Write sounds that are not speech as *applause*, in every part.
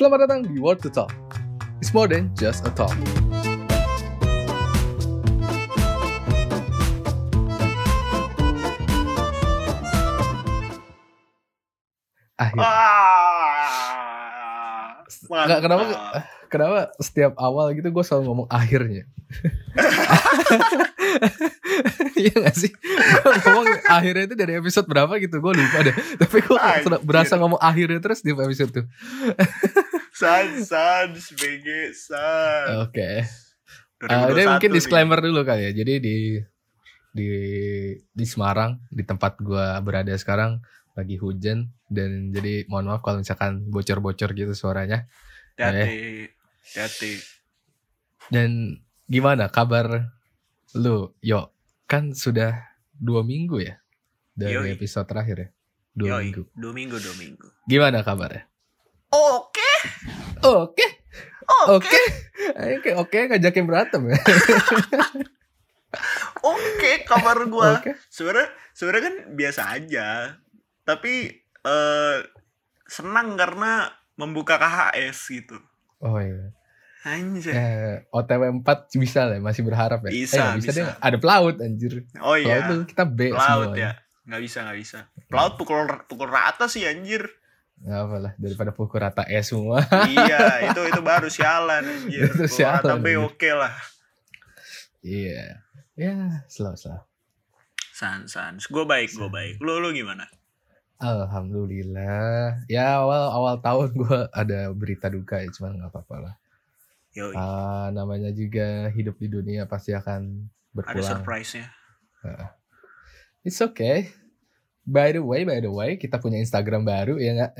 Selamat datang di Word to Talk. It's more than just a talk. Akhir. Ah, Nggak, kenapa kenapa setiap awal gitu gue selalu ngomong akhirnya. *laughs* Iya gak sih? Gue ngomong akhirnya itu dari episode berapa gitu Gue lupa deh Tapi gue berasa ngomong akhirnya terus di episode tuh *laughs* Sans, sans, BG, sans. Oke Uh, ini 2021 mungkin nih. disclaimer dulu kali ya. Jadi di di di Semarang di tempat gua berada sekarang lagi hujan dan jadi mohon maaf kalau misalkan bocor-bocor gitu suaranya. Hati-hati, hati. Dan gimana kabar lu? Yo, kan sudah dua minggu ya dari Yoi. episode terakhir ya. Dua Yoi, minggu. Dua minggu, dua minggu. Gimana kabarnya? Oke, Oke, oke, oke, ngajakin berantem ya. *laughs* oke. Kabar gua Oke. sebenarnya sebenarnya kan biasa aja. Tapi eh senang karena membuka KHS gitu. Oh iya. Anjay. Eh, OTW 4 bisa lah, masih berharap ya. Bisa, eh, bisa, bisa. deh. Ada pelaut anjir. Oh Pelaut iya. tuh kita B Pelaut semua. ya. Nggak bisa, nggak bisa. Pelaut pukul pukul rata sih anjir. Gak apa lah, daripada pukul rata E semua. iya, itu itu baru sialan anjir. *laughs* Itu sialan, rata B anjir. oke lah. Iya. Ya, slow slow. Sans, sans. Gue baik, gue baik. Lu lu gimana? Alhamdulillah. Ya awal awal tahun gue ada berita duka ya, cuman nggak apa-apa lah. Ah, namanya juga hidup di dunia pasti akan ada berpulang. surprise-nya. It's okay. By the way, by the way, kita punya Instagram baru ya nggak?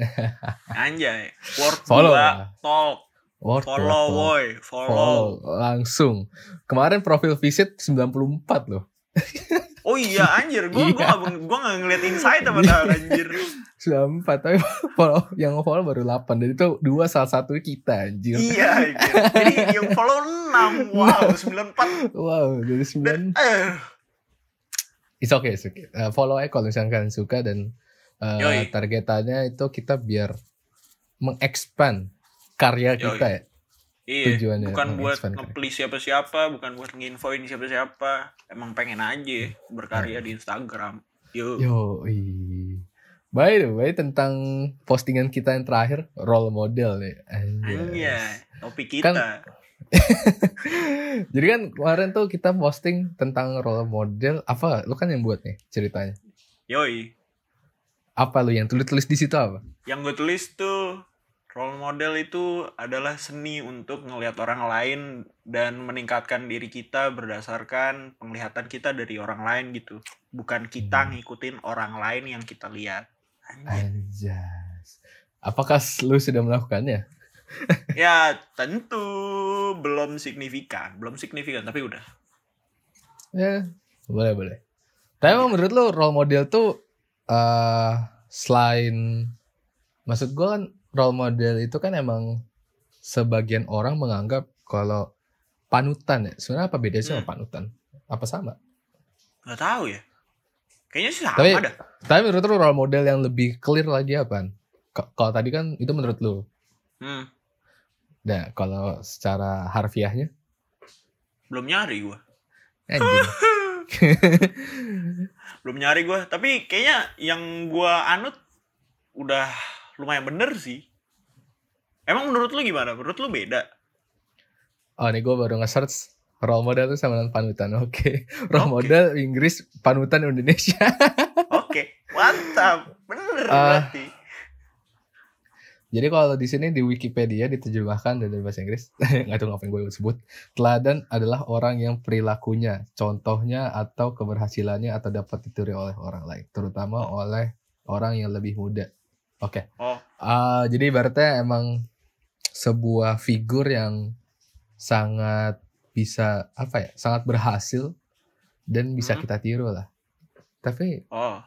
Anjay. Word Follow lah. talk, Word, follow boy, follow. follow langsung. Kemarin profil visit 94 loh. *laughs* Oh iya anjir, gua Iya. gua gak, gua gak ngeliat insight apa dah anjir. 94 tapi *laughs* follow yang follow baru 8 dan itu dua salah satu kita anjir. iya anjir. Jadi yang follow 6. Wow, *laughs* 94. Wow, dari 9 Eh, It's okay, it's okay. Uh, follow aja kalau misalnya kalian suka dan uh, Yoi. targetannya itu kita biar mengexpand karya Yoi. kita ya. iya, Tujuannya bukan buat nge-please siapa-siapa, bukan buat nginfoin siapa-siapa. Emang pengen aja berkarya di Instagram. Yo. Yo, By the way, tentang postingan kita yang terakhir, role model nih. Anjay. Anjay, topik kita. Kan- *laughs* Jadi kan kemarin tuh kita posting tentang role model. Apa? Lu kan yang buat nih ceritanya. Yoi. Apa lu yang tulis-tulis di situ apa? Yang gue tulis tuh role model itu adalah seni untuk ngelihat orang lain dan meningkatkan diri kita berdasarkan penglihatan kita dari orang lain gitu. Bukan kita Hmm. ngikutin orang lain yang kita lihat. Anjas. Apakah lu sudah melakukannya? Ya tentu belum signifikan, belum signifikan tapi udah. Ya, boleh boleh. Tapi emang menurut lu role model tuh eh selain maksud gue kan role model itu kan emang sebagian orang menganggap kalau panutan ya. Sebenarnya apa bedanya sih sama Hmm. panutan? Apa sama? Gak tahu ya. Kayaknya sih sama Tapi- dah. Tapi menurut lu role model yang lebih clear lagi apaan? K- Kalau tadi kan itu menurut lu. Hmm, Nah, kalau secara harfiahnya belum nyari gua. anjing. *laughs* Belum nyari gua, tapi kayaknya yang gua anut udah lumayan bener sih. Emang menurut lu gimana? Menurut lu beda? Oh, nih gue baru nge-search role model itu sama dengan panutan. Oke. *laughs* Role Oke. model Inggris, panutan Indonesia. *laughs* Oke, mantap. Bener Ah. berarti. Jadi kalau di sini di Wikipedia diterjemahkan dari bahasa Inggris, *laughs* nggak tahu ngapain gue sebut. Teladan adalah orang yang perilakunya, contohnya atau keberhasilannya atau dapat ditiru oleh orang lain, terutama oleh orang yang lebih muda. Oke. Oh. Ah, jadi ibaratnya emang sebuah figur yang sangat bisa apa ya, sangat berhasil dan bisa Hmm. kita tiru lah. Tapi Oh,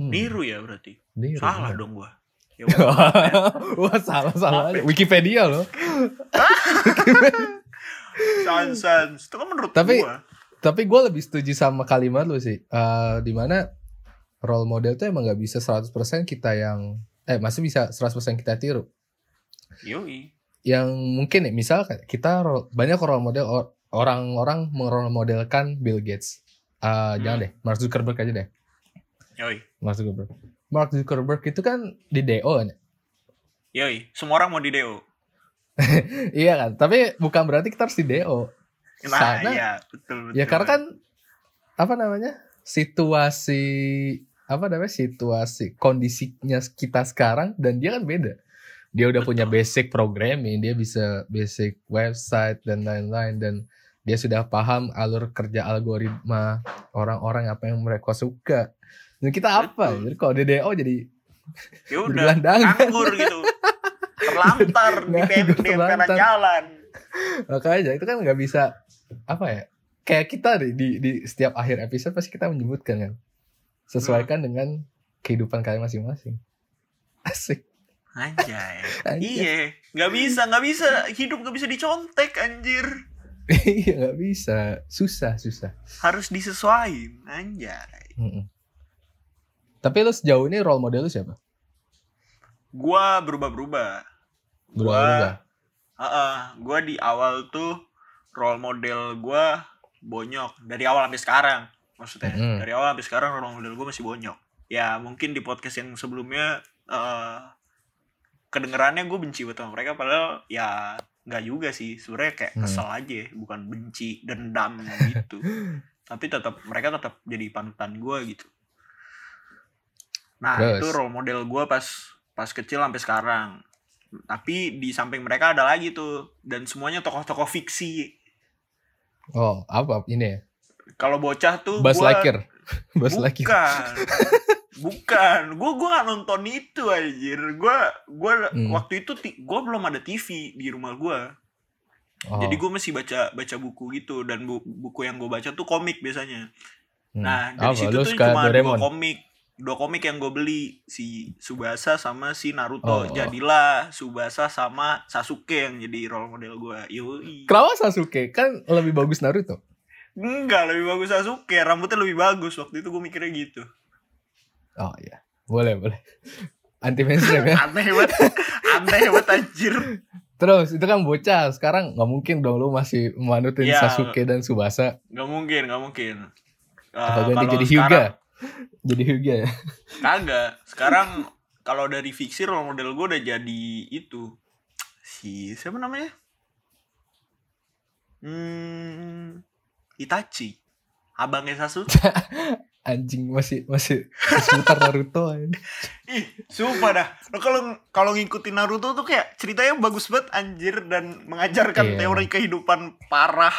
hmm, niru ya berarti. niru, Salah bener. dong gua. Ya. *laughs* Wah salah salah Maaf ya. Wikipedia loh. *laughs* sans, sans. Itu kan menurut Tapi- gua. Tapi gue lebih setuju sama kalimat lu sih. Eh di mana role model tuh emang gak bisa 100% kita yang eh masih bisa 100% kita tiru. Yoi. yang mungkin ya misal kita banyak role model or- orang-orang merole modelkan Bill Gates. Ah, Hmm. Jangan deh, Mark Zuckerberg aja deh. Yoi. Mark Zuckerberg. Mark Zuckerberg itu kan di DO kan? Yoi. Semua orang mau di DO. *laughs* iya kan, tapi bukan berarti kita harus di DO. Nah, Sana- iya, betul betul. Ya karena kan apa namanya situasi apa namanya situasi kondisinya kita sekarang dan dia kan beda. Dia udah punya Betul. basic programming, dia bisa basic website dan lain-lain dan dia sudah paham alur kerja algoritma orang-orang apa yang mereka suka. Dan kita apa? Jadi kalau DDO jadi ya *laughs* udah nganggur gitu. Terlantar *laughs* di pem- di terlantar. jalan. Makanya itu kan nggak bisa apa ya? Kayak kita deh di di setiap akhir episode pasti kita menyebutkan kan. Sesuaikan dengan kehidupan kalian masing-masing. *laughs* Asik. Anjay. Anjay. Iya, nggak bisa, nggak bisa hidup nggak bisa dicontek anjir. Iya nggak bisa. Susah susah. Harus disesuaiin, anjay. Mm-mm. Tapi lu sejauh ini role model lu siapa? Gua berubah-berubah. Berubah-ubah. Heeh, gua di awal tuh role model gua bonyok dari awal sampai sekarang. Maksudnya Mm. dari awal sampai sekarang role model gua masih bonyok. Ya mungkin di podcast yang sebelumnya eh kedengerannya gue benci buat sama mereka padahal ya nggak juga sih sebenarnya kayak Hmm. kesel aja bukan benci dendam gitu *laughs* tapi tetap mereka tetap jadi panutan gue gitu nah Terus? itu role model gue pas pas kecil sampai sekarang tapi di samping mereka ada lagi tuh dan semuanya tokoh-tokoh fiksi Oh apa ini ya? kalau bocah tuh Buzz gua- Lightyear. *laughs* Buzz Lightyear. *laughs* bukan bukan gue gue nggak nonton itu anjir gue gue Hmm. waktu itu gue belum ada TV di rumah gue Oh. jadi gue masih baca baca buku gitu dan bu- buku yang gue baca tuh komik biasanya Hmm. nah dari Apa? situ Lu tuh cuma Doraemon? dua komik dua komik yang gue beli si Subasa sama si Oh. Naruto jadilah Subasa sama Sasuke yang jadi role model gue yoi Kenapa Sasuke? Kan lebih bagus Naruto. enggak lebih bagus Sasuke rambutnya lebih bagus waktu itu gue mikirnya gitu Oh iya. Boleh, boleh. *laughs* Anti mainstream ya. aneh banget aneh banget anjir Terus itu kan bocah. Sekarang nggak mungkin dong lu masih manutin Iya. Sasuke dan Subasa. nggak mungkin nggak mungkin Eh, Apa ganti kalau jadi sekarang- Hyuga? Jadi Hyuga ya. Kagak. Sekarang kalau dari fiksi role model gue udah jadi itu. Si siapa namanya? Hmm, Itachi. Abangnya Sasuke. *laughs* Anjing masih masih seputar Naruto. Ih, sumpah dah. Lo kalau kalau ngikutin Naruto tuh kayak ceritanya bagus banget anjir dan mengajarkan Iya. teori kehidupan parah.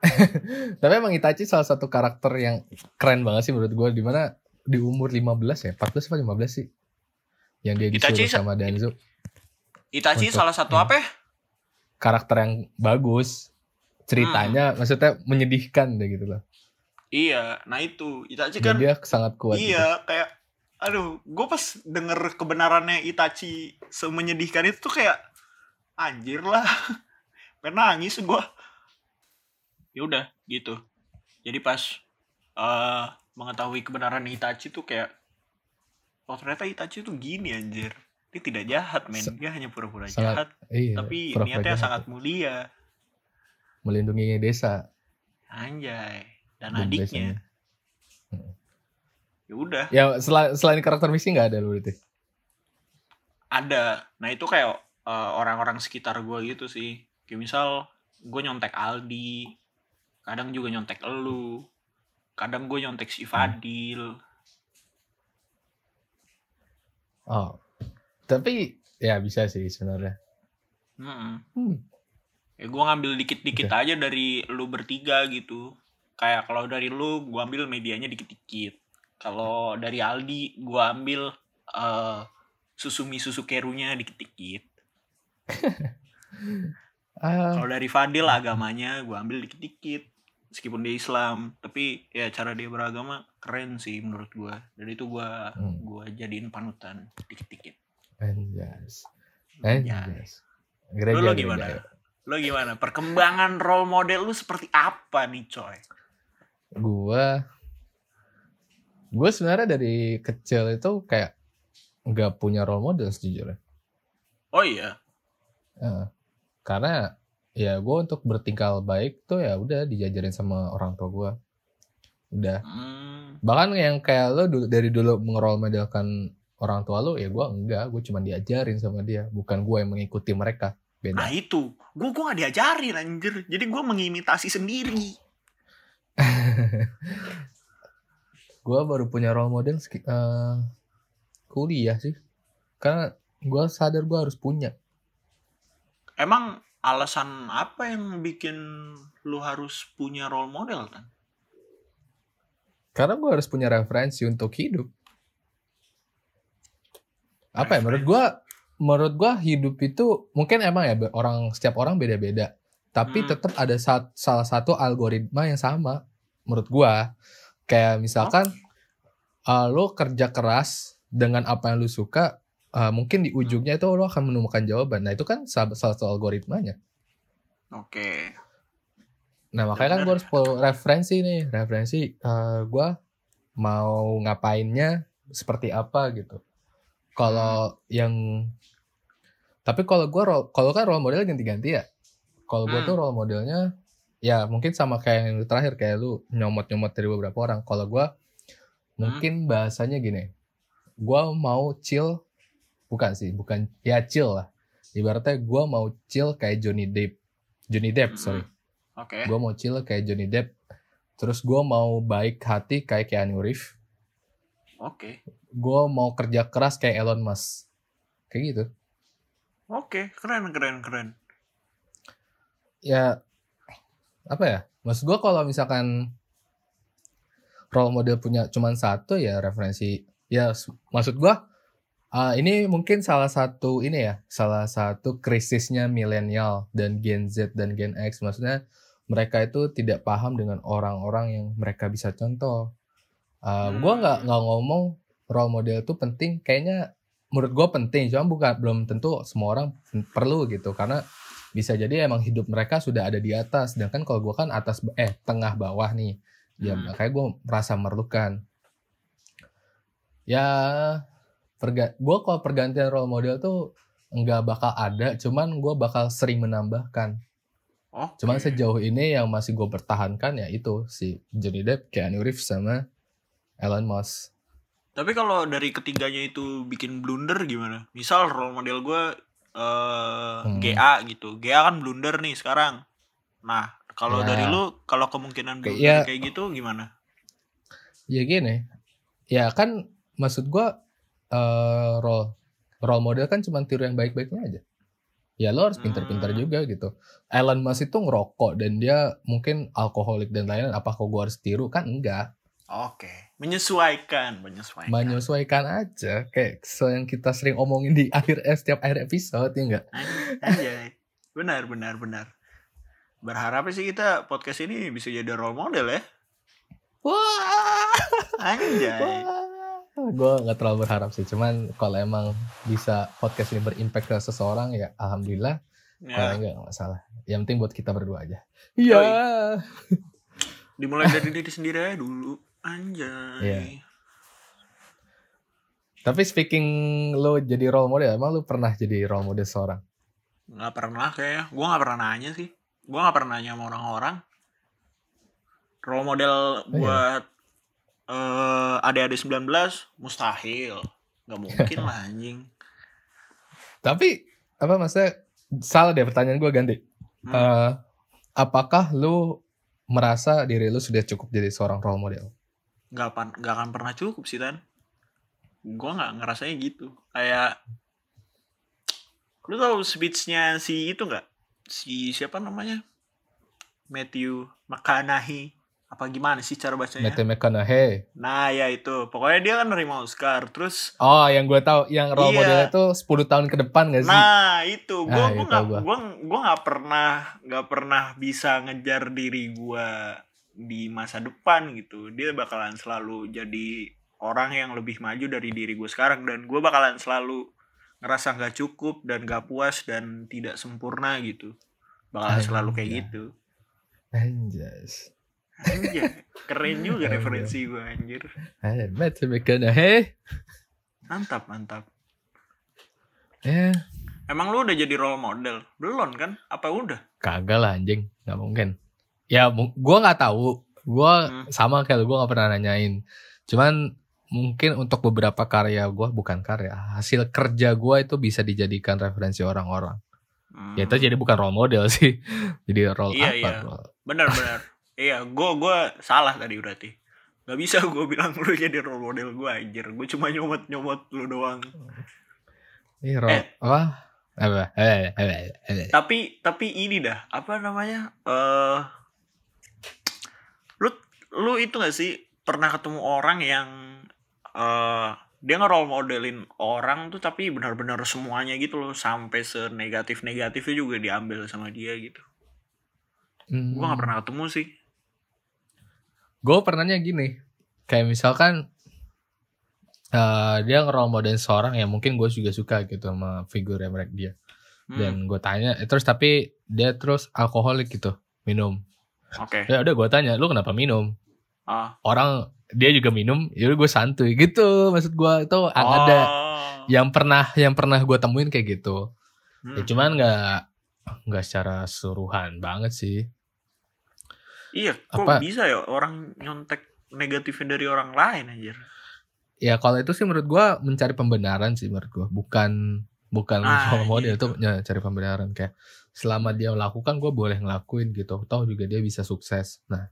*laughs* Tapi emang Itachi salah satu karakter yang keren banget sih menurut gue. Di mana di umur 15 ya? 14 apa 15 sih? Yang dia disuruh Itachi sa- sama Danzo. Itachi Untuk- salah satu hmm. apa ya? Karakter yang bagus. Ceritanya maksudnya menyedihkan deh gitu loh. Iya, nah itu Itachi Dan kan dia sangat kuat. gitu. Iya, kayak aduh, gue pas denger kebenarannya Itachi semenyedihkan itu tuh kayak anjir lah. *laughs* Pengen nangis gue. Ya udah, gitu. Jadi pas eh mengetahui kebenaran Itachi tuh kayak oh ternyata Itachi tuh gini anjir. Dia tidak jahat, men. Dia hanya pura-pura sangat jahat, Iya, tapi pura-pura niatnya jahat. sangat mulia. melindungi desa. Anjay. Dan Dan adiknya. Ya udah. Ya selain, selain karakter misi nggak ada lu berarti. ada nah itu kayak eh, orang-orang sekitar gue gitu sih kayak misal gue nyontek Aldi kadang juga nyontek elu kadang gue nyontek si Fadil Oh. Tapi ya bisa sih sebenarnya. Mm-mm. Hmm. ya gue ngambil dikit-dikit aja dari lu bertiga gitu kayak kalau dari lu gue ambil medianya dikit-dikit kalau dari Aldi gue ambil eh susumi susu kerunya dikit-dikit *laughs* Ah, Kalau dari Fadil agamanya gue ambil dikit-dikit meskipun dia Islam tapi ya cara dia beragama keren sih menurut gue dan itu gue Hmm. gua jadiin panutan dikit-dikit anjas. ya Anjas. Gereja, lu, lu gereja. gimana lo gimana perkembangan role model lu seperti apa nih coy Gua gua sebenarnya dari kecil itu kayak nggak punya role model sejujurnya. Oh iya. Heeh. karena ya gue untuk bertingkah baik tuh ya udah dijajarin sama orang tua gue udah. Hmm. bahkan yang kayak lo dulu, dari dulu mengerol modelkan orang tua lo ya gue enggak. Gue cuma diajarin sama dia. Bukan gue yang mengikuti mereka. Beda. Nah itu, gue gue gak diajarin anjir. Jadi gue mengimitasi sendiri. *laughs* gue baru punya role model eh, kuliah sih. Karena gue sadar gue harus punya. Emang alasan apa yang bikin lu harus punya role model kan? karena gue harus punya referensi untuk hidup. Apa ya menurut gue menurut gue hidup itu mungkin emang ya orang setiap orang beda-beda. Tapi Hmm. tetap ada sa- salah satu algoritma yang sama menurut gue kayak misalkan uh, lo kerja keras dengan apa yang lo suka uh, mungkin di ujungnya itu lo akan menemukan jawaban nah itu kan salah satu algoritmanya Oke. Nah makanya kan gue harus follow referensi nih, referensi eh gue mau ngapainnya seperti apa gitu. Kalau yang tapi kalau gue kalau kan role model ganti-ganti ya. Kalau gue Hmm. tuh role modelnya ya mungkin sama kayak yang terakhir kayak lu nyomot-nyomot dari beberapa orang. Kalau gue mungkin bahasanya gini, gue mau chill, bukan sih, bukan ya chill lah. Ibaratnya gue mau chill kayak Johnny Depp, Johnny Depp Mm-mm. sorry Oke. gue mau chill kayak Johnny Depp terus gue mau baik hati kayak Keanu Reeves Oke. gue mau kerja keras kayak Elon Musk kayak gitu Oke, keren keren keren. ya apa ya maksud gue kalau misalkan role model punya cuman satu ya referensi ya maksud gue ah, ini mungkin salah satu ini ya salah satu krisisnya milenial dan Gen Z dan Gen X maksudnya mereka itu tidak paham dengan orang-orang yang mereka bisa contoh. Uh, Gue nggak Hmm. nggak ngomong role model itu penting, kayaknya menurut gue penting, cuma bukan belum tentu semua orang perlu gitu karena bisa jadi emang hidup mereka sudah ada di atas, sedangkan kalau gue kan atas eh tengah bawah nih, ya Hmm. makanya gue merasa memerlukan. Ya perga gue kalau pergantian role model tuh nggak bakal ada, cuman gue bakal sering menambahkan. Oke. Cuman sejauh ini yang masih gue pertahankan ya itu si Johnny Depp, Keanu Reeves sama Elon Musk. Tapi kalau dari ketiganya itu bikin blunder gimana? Misal role model gue eh Hmm. GA gitu. GA kan blunder nih sekarang. Nah, kalau Ya. dari lu kalau kemungkinan blunder ya. kayak gitu gimana? Ya gini, ya kan maksud gue eh role role model kan cuma tiru yang baik-baiknya aja. Ya lo harus pintar-pintar Hmm. juga gitu. Elon Musk itu ngerokok dan dia mungkin alkoholik dan lain-lain. Apakah gue harus tiru? Kan enggak. Oke, menyesuaikan, menyesuaikan. Menyesuaikan aja. Kayak so yang kita sering omongin di akhir eh, setiap akhir episode ya enggak? Anjay. Benar, benar, benar. Berharap sih kita podcast ini bisa jadi role model ya. Wah. Anjay. Gue nggak terlalu berharap sih cuman kalau emang bisa podcast ini berimpact ke seseorang ya alhamdulillah kalau Ya, enggak nggak masalah yang penting buat kita berdua aja iya *laughs* dimulai dari diri sendiri aja dulu. Anjay. Iya. tapi speaking lo jadi role model emang lo pernah jadi role model seorang Nggak pernah kayaknya. Gue nggak pernah nanya sih. Gue nggak pernah nanya sama orang-orang. Role model iya. Buat eh adik-adik 19 mustahil. Nggak mungkin *laughs* lah anjing. tapi apa maksudnya salah deh pertanyaan gue ganti Hmm. Eh, apakah lo merasa diri lo sudah cukup jadi seorang role model Nggak, pan- nggak akan pernah cukup sih Tan. Gue nggak ngerasanya gitu. Kayak lu tahu speechnya si itu nggak? Si siapa namanya? Matthew McConaughey. Apa gimana sih cara bacanya? Matthew McConaughey Nah ya itu. Pokoknya dia kan nerima Oscar. Terus oh yang gue tahu yang role Iya. modelnya itu 10 tahun ke depan gak sih Nah itu gue Ah, gue gua. gue gue nggak pernah nggak pernah bisa ngejar diri gue di masa depan gitu dia bakalan selalu jadi orang yang lebih maju dari diri gue sekarang dan gue bakalan selalu ngerasa nggak cukup dan gak puas dan tidak sempurna gitu bakalan selalu kayak gitu Anjas. Keren *laughs* juga Anjay. referensi gue anjir Eh, Matthew McConaughey. mantap mantap Ya, Emang lu udah jadi role model? Belum kan? Apa udah? Kagak lah anjing, nggak mungkin. Ya, gua nggak tahu. Gua Hmm. sama kayak lu, gua nggak pernah nanyain. Cuman mungkin untuk beberapa karya gua bukan karya, hasil kerja gua itu bisa dijadikan referensi orang-orang. Hmm. Ya itu jadi bukan role model sih. *laughs* jadi role Iya, apa? iya. Role- Benar-benar. Iya, gue gua salah tadi berarti. Gak bisa gue bilang lu jadi role model gue anjir. Gue cuma nyomot-nyomot lu doang. Ini role Eh. apa? Apa? Eh, eh, eh. Tapi tapi ini dah, apa namanya? Eh lu lu itu gak sih pernah ketemu orang yang eh dia nge-role modelin orang tuh tapi benar-benar semuanya gitu loh sampai senegatif negatifnya juga diambil sama dia gitu. Hmm. Gue gak pernah ketemu sih. Gue pernahnya gini kayak misalkan eh dia ngerol model seorang yang mungkin gue juga suka gitu sama figur yang mereka dia Hmm, dan gue tanya eh, terus tapi dia terus alkoholik gitu minum Oke. ya udah gue tanya lu kenapa minum Ah. orang dia juga minum ya gue santuy gitu maksud gue itu ada Oh. yang pernah yang pernah gue temuin kayak gitu Hmm. ya cuman nggak nggak secara suruhan banget sih Iya, kok Apa? bisa ya orang nyontek negatifnya dari orang lain anjir. ya kalau itu sih menurut gua mencari pembenaran sih menurut gua bukan bukan Ah, role model gitu. itu ya, cari pembenaran kayak selama dia melakukan gua boleh ngelakuin gitu toh juga dia bisa sukses nah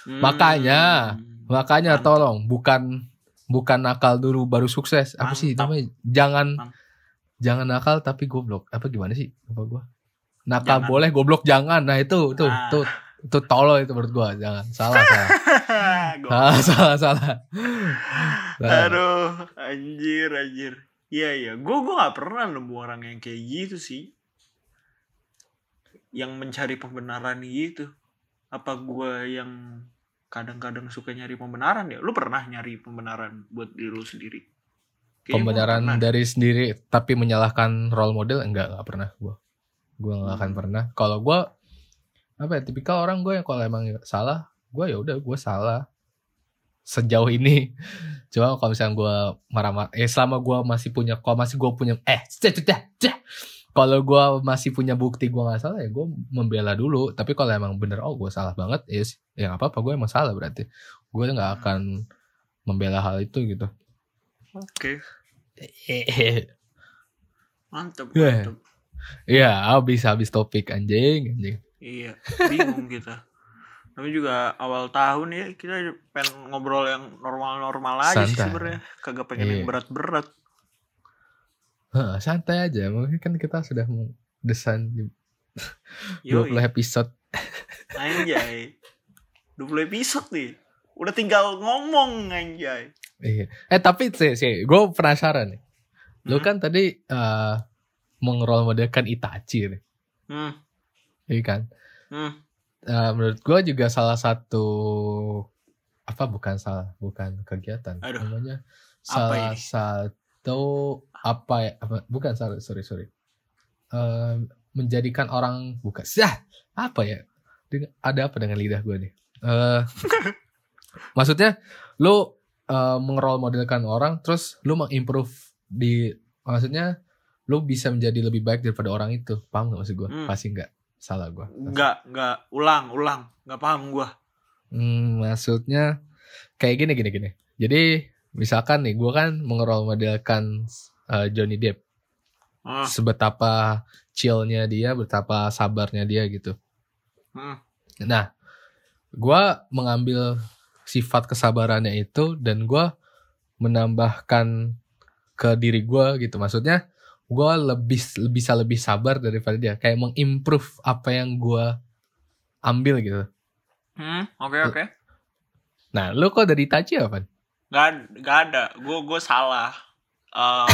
Hmm. Makanya, makanya Mantap. tolong bukan bukan nakal dulu baru sukses apa sih Mantap. namanya jangan Mantap. jangan nakal tapi goblok apa gimana sih apa gua nakal Jangan. boleh goblok jangan nah itu tuh Ah. tuh itu tolol itu menurut gua jangan salah salah *laughs* Gua- salah salah salah. Aduh, anjir, anjir. Iya, iya. Gue gue gak pernah nemu orang yang kayak gitu sih. Yang mencari pembenaran gitu. Apa gue yang kadang-kadang suka nyari pembenaran ya? Lu pernah nyari pembenaran buat diri lu sendiri? Kayaknya gua pembenaran dari sendiri tapi menyalahkan role model enggak enggak pernah gua gua nggak akan Hmm. pernah kalau gua apa ya tipikal orang gue yang kalau emang salah gua ya udah gua salah. Sejauh ini. *laughs* Cuma kalau misalnya gua marah-marah eh selama gua masih punya kalau masih gua punya eh kalau gua masih punya bukti gua nggak salah ya gua membela dulu. Tapi kalau emang bener oh gua salah banget ya yes, ya nggak apa-apa gue emang salah berarti. Gue nggak akan membela hal itu gitu. Oke, *laughs* Yeah. mantep. Iya, habis habis topik anjing, anjing. Iya, bingung kita. Tapi juga awal tahun ya kita pengen ngobrol yang normal-normal aja sih Santai. sebenarnya. Kagak pengen yang Iya. berat-berat. Hah, santai aja, mungkin kan kita sudah mendesain di Yoi. 20 episode. Anjay. 20 episode nih. Udah tinggal ngomong anjay. Iya. Eh tapi sih, sih gue penasaran nih. Lu Hmm. kan tadi eh mengrol modelkan Itachi nih, Hmm. Iya kan? Hmm. Eh, menurut gue juga salah satu apa bukan salah, bukan kegiatan. Aduh. Namanya Apa salah ini? satu apa ya? Apa, bukan salah, sorry sorry. Eh, menjadikan orang bukan sah apa ya? Dengan- ada apa dengan lidah gue nih? Eh, *laughs* maksudnya lu eh, mengrol modelkan orang, terus lu mengimprove di maksudnya lu bisa menjadi lebih baik daripada orang itu. Paham gak maksud gue? Hmm. Pasti nggak salah gue. Enggak, enggak. Ulang, ulang. Enggak paham gua. Hmm, maksudnya kayak gini gini gini. Jadi misalkan nih gue kan mengrol modelkan eh, Johnny Depp. Ah. Sebetapa chillnya dia, betapa sabarnya dia gitu. Hmm. Nah, gua mengambil sifat kesabarannya itu dan gua menambahkan ke diri gua gitu. Maksudnya gua lebih bisa lebih sabar daripada dia. Kayak mengimprove apa yang gua ambil gitu. Hmm, oke oke. Nah, lu kok dari Itachi apa? Gak, gak ada. Gue gue salah. Eh,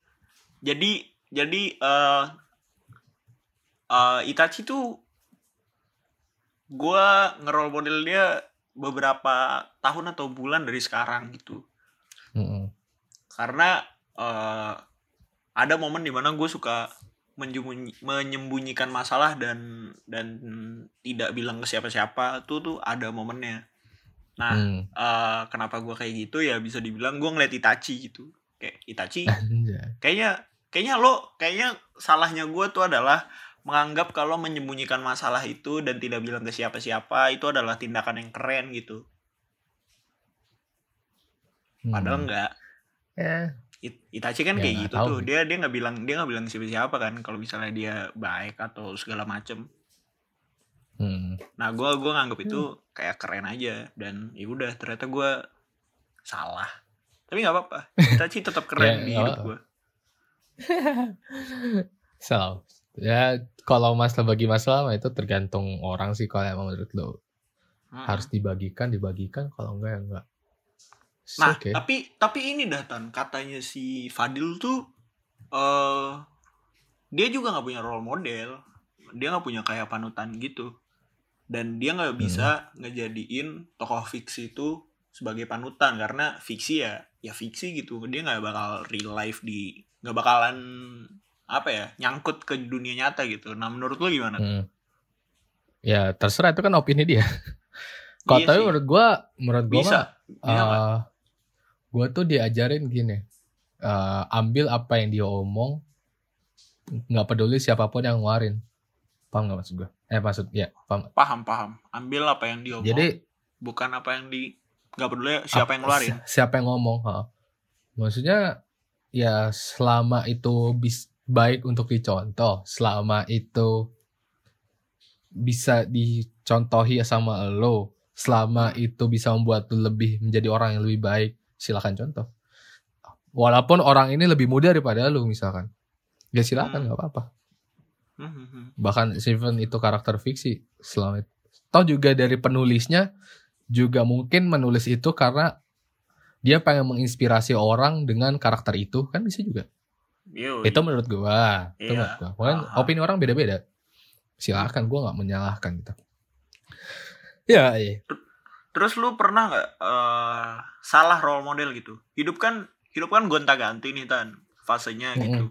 *laughs* jadi jadi eh eh, Itachi tuh gue ngerol model dia beberapa tahun atau bulan dari sekarang gitu. Mm-mm. Karena eh ada momen di mana gue suka menjembunyi- menyembunyikan masalah dan dan tidak bilang ke siapa-siapa tuh tuh ada momennya. Nah, Hmm. eh kenapa gue kayak gitu ya bisa dibilang gue ngeliat Itachi gitu kayak Itachi kayaknya kayaknya lo kayaknya salahnya gue tuh adalah menganggap kalau menyembunyikan masalah itu dan tidak bilang ke siapa-siapa itu adalah tindakan yang keren gitu padahal Hmm. enggak Ya, It- Itachi kan Ya, kayak gitu tahu tuh. dia dia nggak bilang dia nggak bilang siapa siapa kan kalau misalnya dia baik atau segala macem. Hmm. nah gue gua nganggap itu kayak keren aja dan ya udah ternyata gue salah. Tapi nggak apa-apa. *laughs* Itachi tetap keren Ya, di hidup gue *laughs* So, ya kalau masalah bagi masalah mah itu tergantung orang sih kalau emang menurut lo harus dibagikan dibagikan. Kalau enggak ya enggak. Nah, okay. tapi tapi ini dah Tan, katanya si Fadil tuh eh dia juga nggak punya role model. Dia nggak punya kayak panutan gitu. Dan dia nggak bisa ngejadiin tokoh fiksi itu sebagai panutan karena fiksi ya ya fiksi gitu. Dia nggak bakal real life di nggak bakalan apa ya nyangkut ke dunia nyata gitu. Nah menurut lo gimana? Hmm. Ya terserah itu kan opini dia. *laughs* Kalau Iya tapi sih. menurut gua, menurut gua Bisa. mah, Bisa nggak? Gua tuh diajarin gini, eh, ambil apa yang dia omong, nggak peduli siapa pun yang ngeluarin. Paham nggak maksud gua? Eh maksud ya, paham. Paham paham. Ambil apa yang diomong. Jadi bukan apa yang di nggak peduli siapa yang ngeluarin. Si- Siapa yang ngomong? ha. Maksudnya ya selama itu bis, baik untuk dicontoh, selama itu bisa dicontohi sama lo, selama itu bisa membuat lo lebih menjadi orang yang lebih baik, silakan contoh. Walaupun orang ini lebih muda daripada lo misalkan, ya silakan Hmm. nggak apa-apa. Hmm, hmm, hmm. Bahkan even itu karakter fiksi, selama itu. Juga dari penulisnya juga mungkin menulis itu karena dia pengen menginspirasi orang dengan karakter itu kan bisa juga. Yoi. Itu menurut gua. Itu Iya. menurut gua. Mungkin Aha. opini orang beda-beda. Silakan gua nggak menyalahkan gitu. Ya, iya. Terus lu pernah nggak eh, salah role model gitu? Hidup kan hidup kan gonta-ganti nih tan fasenya Mm-mm. gitu.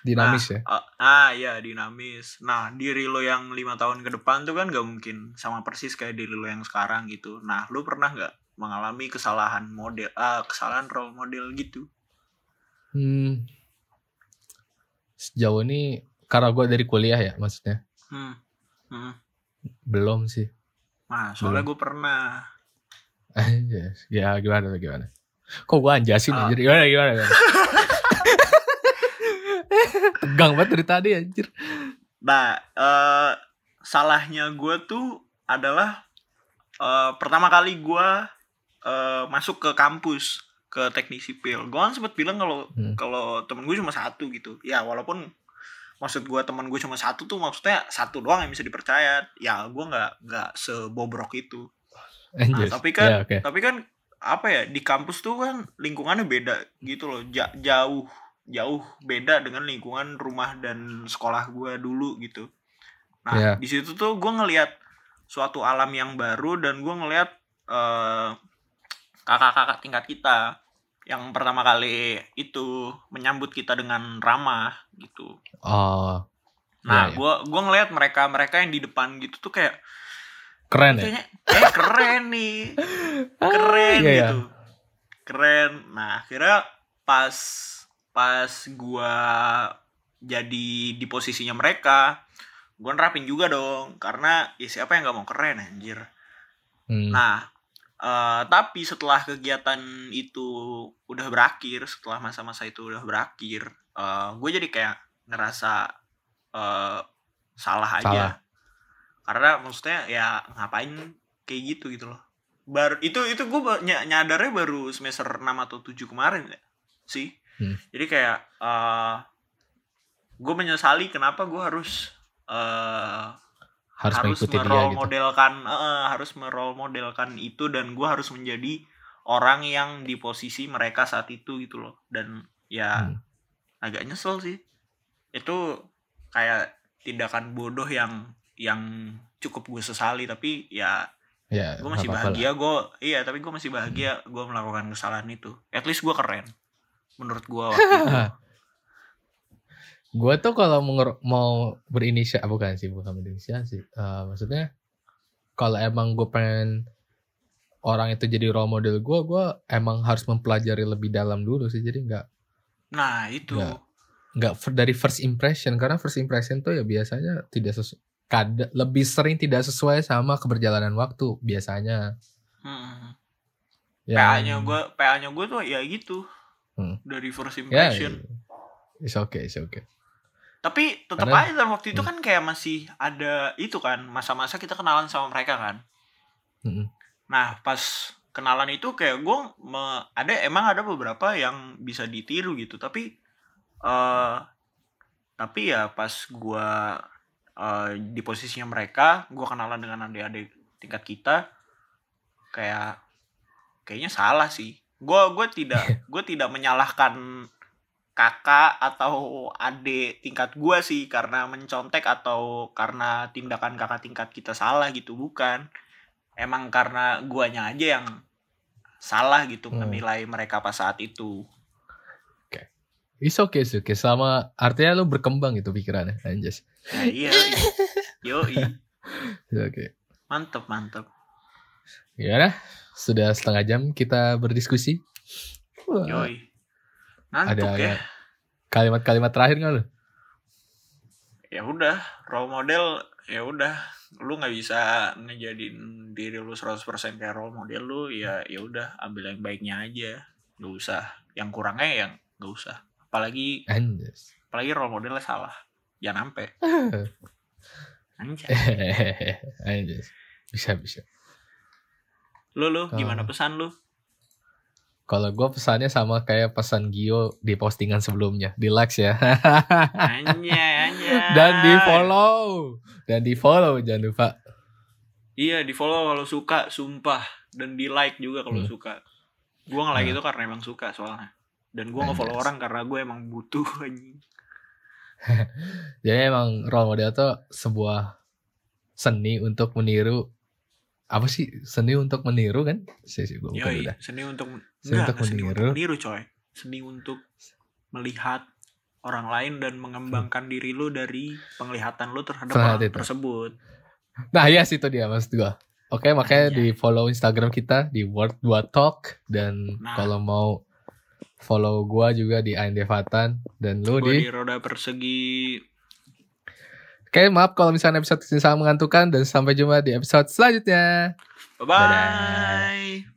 Dinamis ya. Ah, ah ya dinamis. Nah diri lo yang lima tahun ke depan tuh kan gak mungkin sama persis kayak diri lo yang sekarang gitu. Nah lu pernah nggak mengalami kesalahan model, ah kesalahan role model gitu? Hmm. Sejauh ini karena gua dari kuliah ya maksudnya. Hmm. Hmm. Belum sih. Nah soalnya gue pernah. *laughs* Yes. Ya gimana gimana. Kok gua anjasin Ah. anjir? Gimana gimana? gimana? *laughs* Tegang banget dari tadi anjir. Nah, eh salahnya gue tuh adalah eh pertama kali gue eh masuk ke kampus ke teknik sipil. Gue kan sempat bilang kalau Hmm. kalau temen gue cuma satu gitu. Ya walaupun maksud gue temen gue cuma satu tuh maksudnya satu doang yang bisa dipercaya. Ya gue nggak nggak sebobrok itu. Nah, tapi kan Ya, oke. tapi kan apa ya di kampus tuh kan lingkungannya beda gitu loh Ja- jauh jauh beda dengan lingkungan rumah dan sekolah gue dulu gitu nah Iya. di situ tuh gue ngelihat suatu alam yang baru dan gue ngelihat eh, kakak-kakak tingkat kita yang pertama kali itu menyambut kita dengan ramah gitu Oh, nah Iya, iya. gue gua ngelihat mereka mereka yang di depan gitu tuh kayak keren ya. kayaknya eh keren nih *laughs* keren iya, iya. gitu keren nah akhirnya pas pas gua jadi di posisinya mereka gua nerapin juga dong karena ya siapa yang nggak mau keren anjir Hmm. nah eh, tapi setelah kegiatan itu udah berakhir setelah masa-masa itu udah berakhir gue jadi kayak ngerasa eh, salah aja Salah. karena maksudnya ya ngapain kayak gitu gitu loh baru itu itu gue nyadarnya baru semester 6 atau 7 kemarin ya sih Hmm. jadi kayak eh gue menyesali kenapa gue harus eh harus, harus mengikuti dia gitu. modelkan eh, harus merole modelkan itu dan gue harus menjadi orang yang di posisi mereka saat itu gitu loh. Dan ya Hmm. agak nyesel sih. Itu kayak tindakan bodoh yang yang cukup gue sesali tapi ya Ya, gue masih bahagia gue iya tapi gue masih bahagia gue melakukan kesalahan itu. At least gue keren menurut gue waktu itu *laughs* Gue tuh kalau mau berinisial bukan sih bukan berinisiasi. Eh, maksudnya kalau emang gue pengen orang itu jadi role model gue, gue emang harus mempelajari lebih dalam dulu sih. Jadi nggak nah itu Nggak. dari first impression karena first impression tuh ya biasanya tidak sesu kada, lebih sering tidak sesuai sama keberjalanan waktu biasanya. Hmm. Yang- PA-nya gue PA-nya gue tuh ya gitu. Hmm. Dari first ya, impression. it's okay, it's okay. Tapi tetap aja dalam waktu itu Hmm. kan kayak masih ada itu kan masa-masa kita kenalan sama mereka kan. Mm-mm. Nah pas kenalan itu kayak gue ada emang ada beberapa yang bisa ditiru gitu tapi eh tapi ya pas gue eh, di posisinya mereka gue kenalan dengan adik-adik tingkat kita kayak kayaknya salah sih gue gue tidak *laughs* gue tidak menyalahkan kakak atau adik tingkat gue sih karena mencontek atau karena tindakan kakak tingkat kita salah gitu bukan emang karena guanya aja yang salah gitu Hmm. menilai mereka pas saat itu It's okay, it's okay. Sama artinya lu berkembang gitu pikirannya, anjas. nah, iya *laughs* yo It's okay. mantep mantep Gimana? Sudah setengah jam kita berdiskusi. Wah, yoi ngantuk ada ya. kalimat-kalimat terakhir nggak lu? ya udah role model ya udah. Lu nggak bisa ngejadiin diri lu 100% kayak role model lu ya ya udah ambil yang baiknya aja. Nggak usah. Yang kurangnya yang nggak usah. Apalagi Anjas. apalagi role modelnya salah. Jangan sampai. *laughs* Anjay. Bisa, bisa. lu lu gimana pesan lu Kalau gue pesannya sama kayak pesan Gio di postingan sebelumnya. Di likes ya. anjay anjay Dan di follow. Dan di follow jangan lupa. iya di follow kalau suka sumpah dan di like juga kalau Hmm. suka gua nge-like Nah. itu karena emang suka soalnya dan gua nge-follow Anjas. orang karena gue emang butuh *laughs* anjing *laughs* Jadi emang role model tuh sebuah seni untuk meniru apa sih seni untuk meniru kan? Sih sih bukan Yoi, udah. seni untuk Seni enggak, untuk enggak seni meniru. untuk meniru coy. Seni untuk melihat orang lain dan mengembangkan diri lu dari penglihatan lu terhadap Terhadap orang itu. tersebut. Nah ya situ dia maksud gue. Oke makanya Anjay. di follow Instagram kita di Word 2 Talk dan Nah. kalau mau follow gua juga di Ain Devatan dan lu di di roda persegi. Oke maaf kalau misalnya episode ini sangat mengantukkan dan sampai jumpa di episode selanjutnya. Bye bye.